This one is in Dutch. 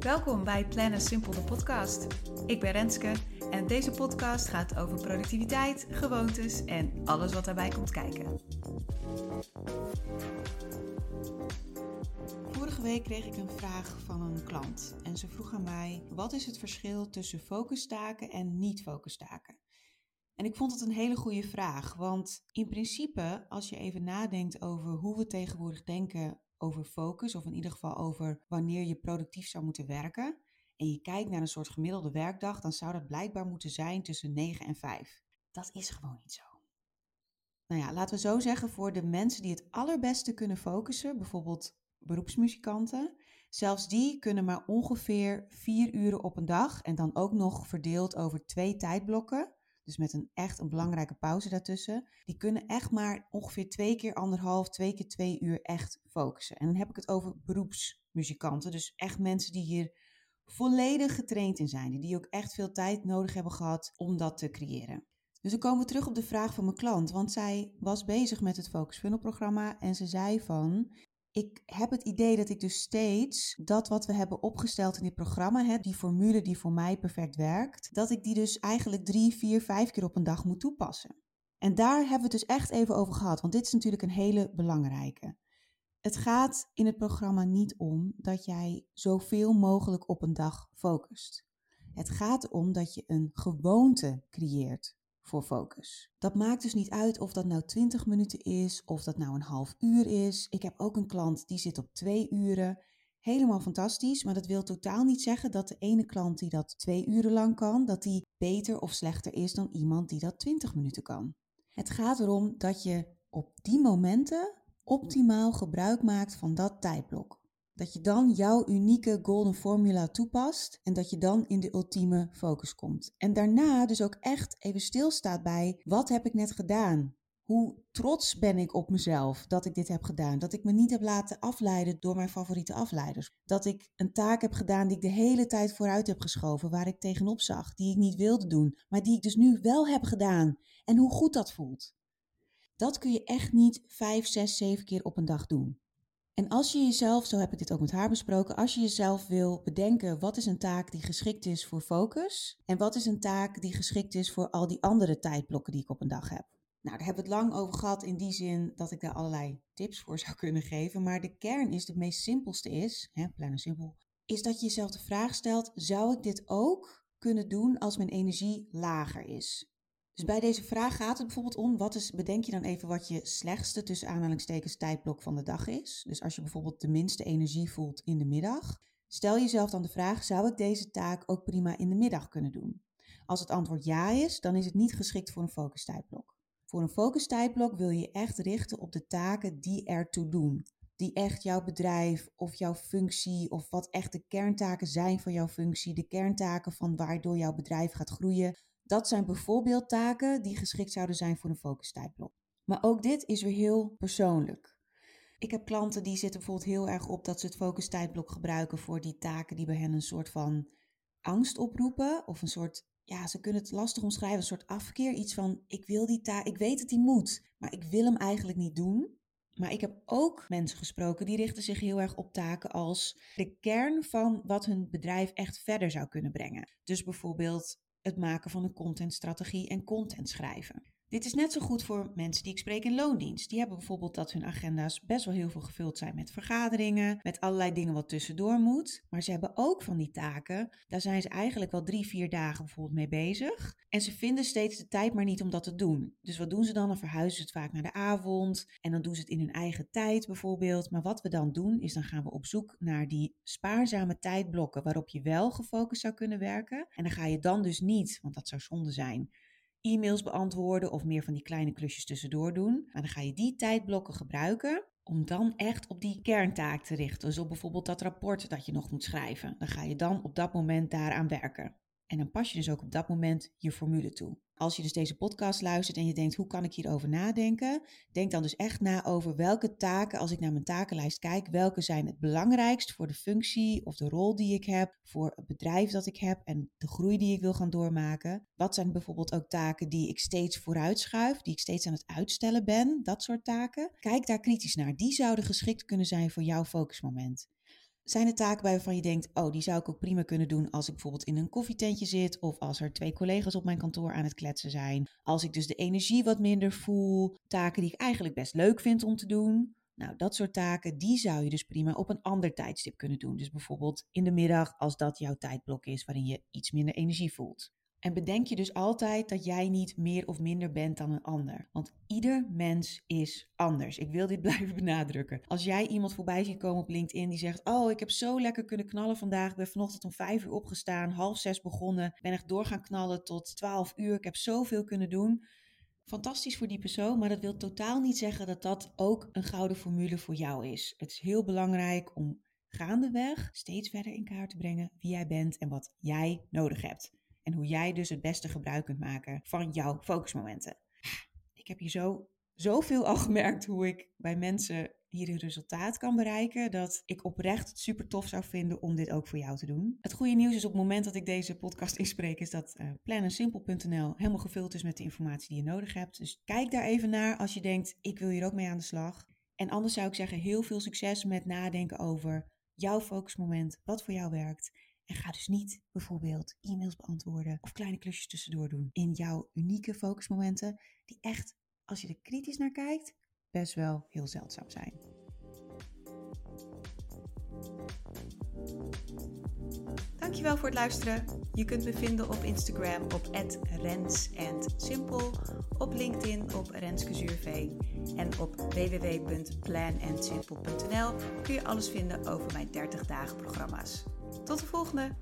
Welkom bij Plannen Simpel de podcast. Ik ben Renske en deze podcast gaat over productiviteit, gewoontes en alles wat daarbij komt kijken. Vorige week kreeg ik een vraag van een klant en ze vroeg aan mij: wat is het verschil tussen focustaken en niet-focustaken? En ik vond het een hele goede vraag, want in principe, als je even nadenkt over hoe we tegenwoordig denken over focus, of in ieder geval over wanneer je productief zou moeten werken, en je kijkt naar een soort gemiddelde werkdag, dan zou dat blijkbaar moeten zijn tussen 9 en 5. Dat is gewoon niet zo. Nou ja, laten we zo zeggen, voor de mensen die het allerbeste kunnen focussen, bijvoorbeeld beroepsmuzikanten, zelfs die kunnen maar ongeveer 4 uren op een dag en dan ook nog verdeeld over twee tijdblokken dus met een echt een belangrijke pauze daartussen, die kunnen echt maar ongeveer twee keer anderhalf, twee keer twee uur echt focussen. En dan heb ik het over beroepsmuzikanten, dus echt mensen die hier volledig getraind in zijn, die ook echt veel tijd nodig hebben gehad om dat te creëren. Dus dan komen we terug op de vraag van mijn klant, want zij was bezig met het Focus Funnel programma. En ze zei van, ik heb het idee dat ik dus steeds dat wat we hebben opgesteld in dit programma, hè, die formule die voor mij perfect werkt, dat ik die dus eigenlijk drie, vier, vijf keer op een dag moet toepassen. En daar hebben we het dus echt even over gehad, want dit is natuurlijk een hele belangrijke. Het gaat in het programma niet om dat jij zoveel mogelijk op een dag focust. Het gaat erom dat je een gewoonte creëert voor focus. Dat maakt dus niet uit of dat nou 20 minuten is of dat nou een half uur is. Ik heb ook een klant die zit op twee uren. Helemaal fantastisch, maar dat wil totaal niet zeggen dat de ene klant die dat twee uren lang kan, dat die beter of slechter is dan iemand die dat 20 minuten kan. Het gaat erom dat je op die momenten optimaal gebruik maakt van dat tijdblok. Dat je dan jouw unieke golden formula toepast en dat je dan in de ultieme focus komt. En daarna dus ook echt even stilstaat bij wat heb ik net gedaan? Hoe trots ben ik op mezelf dat ik dit heb gedaan? Dat ik me niet heb laten afleiden door mijn favoriete afleiders. Dat ik een taak heb gedaan die ik de hele tijd vooruit heb geschoven, waar ik tegenop zag, die ik niet wilde doen, maar die ik dus nu wel heb gedaan. En hoe goed dat voelt. Dat kun je echt niet vijf, zes, zeven keer op een dag doen. En als je jezelf, zo heb ik dit ook met haar besproken, als je jezelf wil bedenken wat is een taak die geschikt is voor focus en wat is een taak die geschikt is voor al die andere tijdblokken die ik op een dag heb. Nou, daar hebben we het lang over gehad in die zin dat ik daar allerlei tips voor zou kunnen geven. Maar de kern is, de meest simpelste is, hè, plannen simpel, is dat je jezelf de vraag stelt, zou ik dit ook kunnen doen als mijn energie lager is? Dus bij deze vraag gaat het bijvoorbeeld om, wat is, bedenk je dan even wat je slechtste tussen aanhalingstekens tijdblok van de dag is. Dus als je bijvoorbeeld de minste energie voelt in de middag, stel jezelf dan de vraag, zou ik deze taak ook prima in de middag kunnen doen? Als het antwoord ja is, dan is het niet geschikt voor een focustijdblok. Voor een focustijdblok wil je echt richten op de taken die ertoe doen. Die echt jouw bedrijf of jouw functie of wat echt de kerntaken zijn van jouw functie, de kerntaken van waardoor jouw bedrijf gaat groeien, dat zijn bijvoorbeeld taken die geschikt zouden zijn voor een focustijdblok. Maar ook dit is weer heel persoonlijk. Ik heb klanten die zitten bijvoorbeeld heel erg op dat ze het focustijdblok gebruiken voor die taken die bij hen een soort van angst oproepen. Of een soort, ja, ze kunnen het lastig omschrijven, een soort afkeer. Iets van, ik wil die taak, ik weet dat die moet, maar ik wil hem eigenlijk niet doen. Maar ik heb ook mensen gesproken die richten zich heel erg op taken als de kern van wat hun bedrijf echt verder zou kunnen brengen. Dus bijvoorbeeld het maken van een contentstrategie en content schrijven. Dit is net zo goed voor mensen die ik spreek in loondienst. Die hebben bijvoorbeeld dat hun agenda's best wel heel veel gevuld zijn met vergaderingen, met allerlei dingen wat tussendoor moet. Maar ze hebben ook van die taken, daar zijn ze eigenlijk wel drie, vier dagen bijvoorbeeld mee bezig. En ze vinden steeds de tijd maar niet om dat te doen. Dus wat doen ze dan? Dan verhuizen ze het vaak naar de avond en dan doen ze het in hun eigen tijd bijvoorbeeld. Maar wat we dan doen, is dan gaan we op zoek naar die spaarzame tijdblokken waarop je wel gefocust zou kunnen werken. En dan ga je dan dus niet, want dat zou zonde zijn e-mails beantwoorden of meer van die kleine klusjes tussendoor doen. Maar dan ga je die tijdblokken gebruiken om dan echt op die kerntaak te richten. Dus op bijvoorbeeld dat rapport dat je nog moet schrijven. Dan ga je dan op dat moment daaraan werken. En dan pas je dus ook op dat moment je formule toe. Als je dus deze podcast luistert en je denkt, hoe kan ik hierover nadenken? Denk dan dus echt na over welke taken, als ik naar mijn takenlijst kijk, welke zijn het belangrijkst voor de functie of de rol die ik heb, voor het bedrijf dat ik heb en de groei die ik wil gaan doormaken. Wat zijn bijvoorbeeld ook taken die ik steeds vooruitschuif, die ik steeds aan het uitstellen ben, dat soort taken. Kijk daar kritisch naar. Die zouden geschikt kunnen zijn voor jouw focusmoment. Zijn er taken waarvan je denkt, oh, die zou ik ook prima kunnen doen als ik bijvoorbeeld in een koffietentje zit of als er twee collega's op mijn kantoor aan het kletsen zijn. Als ik dus de energie wat minder voel, taken die ik eigenlijk best leuk vind om te doen. Nou, dat soort taken, die zou je dus prima op een ander tijdstip kunnen doen. Dus bijvoorbeeld in de middag, als dat jouw tijdblok is waarin je iets minder energie voelt. En bedenk je dus altijd dat jij niet meer of minder bent dan een ander. Want ieder mens is anders. Ik wil dit blijven benadrukken. Als jij iemand voorbij ziet komen op LinkedIn die zegt: Oh, ik heb zo lekker kunnen knallen vandaag. Ik ben vanochtend om vijf uur opgestaan, half zes begonnen. Ben echt door gaan knallen tot twaalf uur. Ik heb zoveel kunnen doen. Fantastisch voor die persoon, maar dat wil totaal niet zeggen dat dat ook een gouden formule voor jou is. Het is heel belangrijk om gaandeweg steeds verder in kaart te brengen wie jij bent en wat jij nodig hebt. En hoe jij dus het beste gebruik kunt maken van jouw focusmomenten. Ik heb hier zo zoveel al gemerkt hoe ik bij mensen hier een resultaat kan bereiken, dat ik oprecht super tof zou vinden om dit ook voor jou te doen. Het goede nieuws is op het moment dat ik deze podcast inspreek, is dat uh, eh, planensimpel.nl helemaal gevuld is met de informatie die je nodig hebt. Dus kijk daar even naar als je denkt, ik wil hier ook mee aan de slag. En anders zou ik zeggen, heel veel succes met nadenken over jouw focusmoment, wat voor jou werkt. En ga dus niet bijvoorbeeld e-mails beantwoorden of kleine klusjes tussendoor doen in jouw unieke focusmomenten, die echt, als je er kritisch naar kijkt, best wel heel zeldzaam zijn. Dankjewel voor het luisteren. Je kunt me vinden op Instagram op @rens_simpel, op LinkedIn op Renske Zuurveen en op www.planandsimple.nl kun je alles vinden over mijn 30 dagen programma's. Tot de volgende!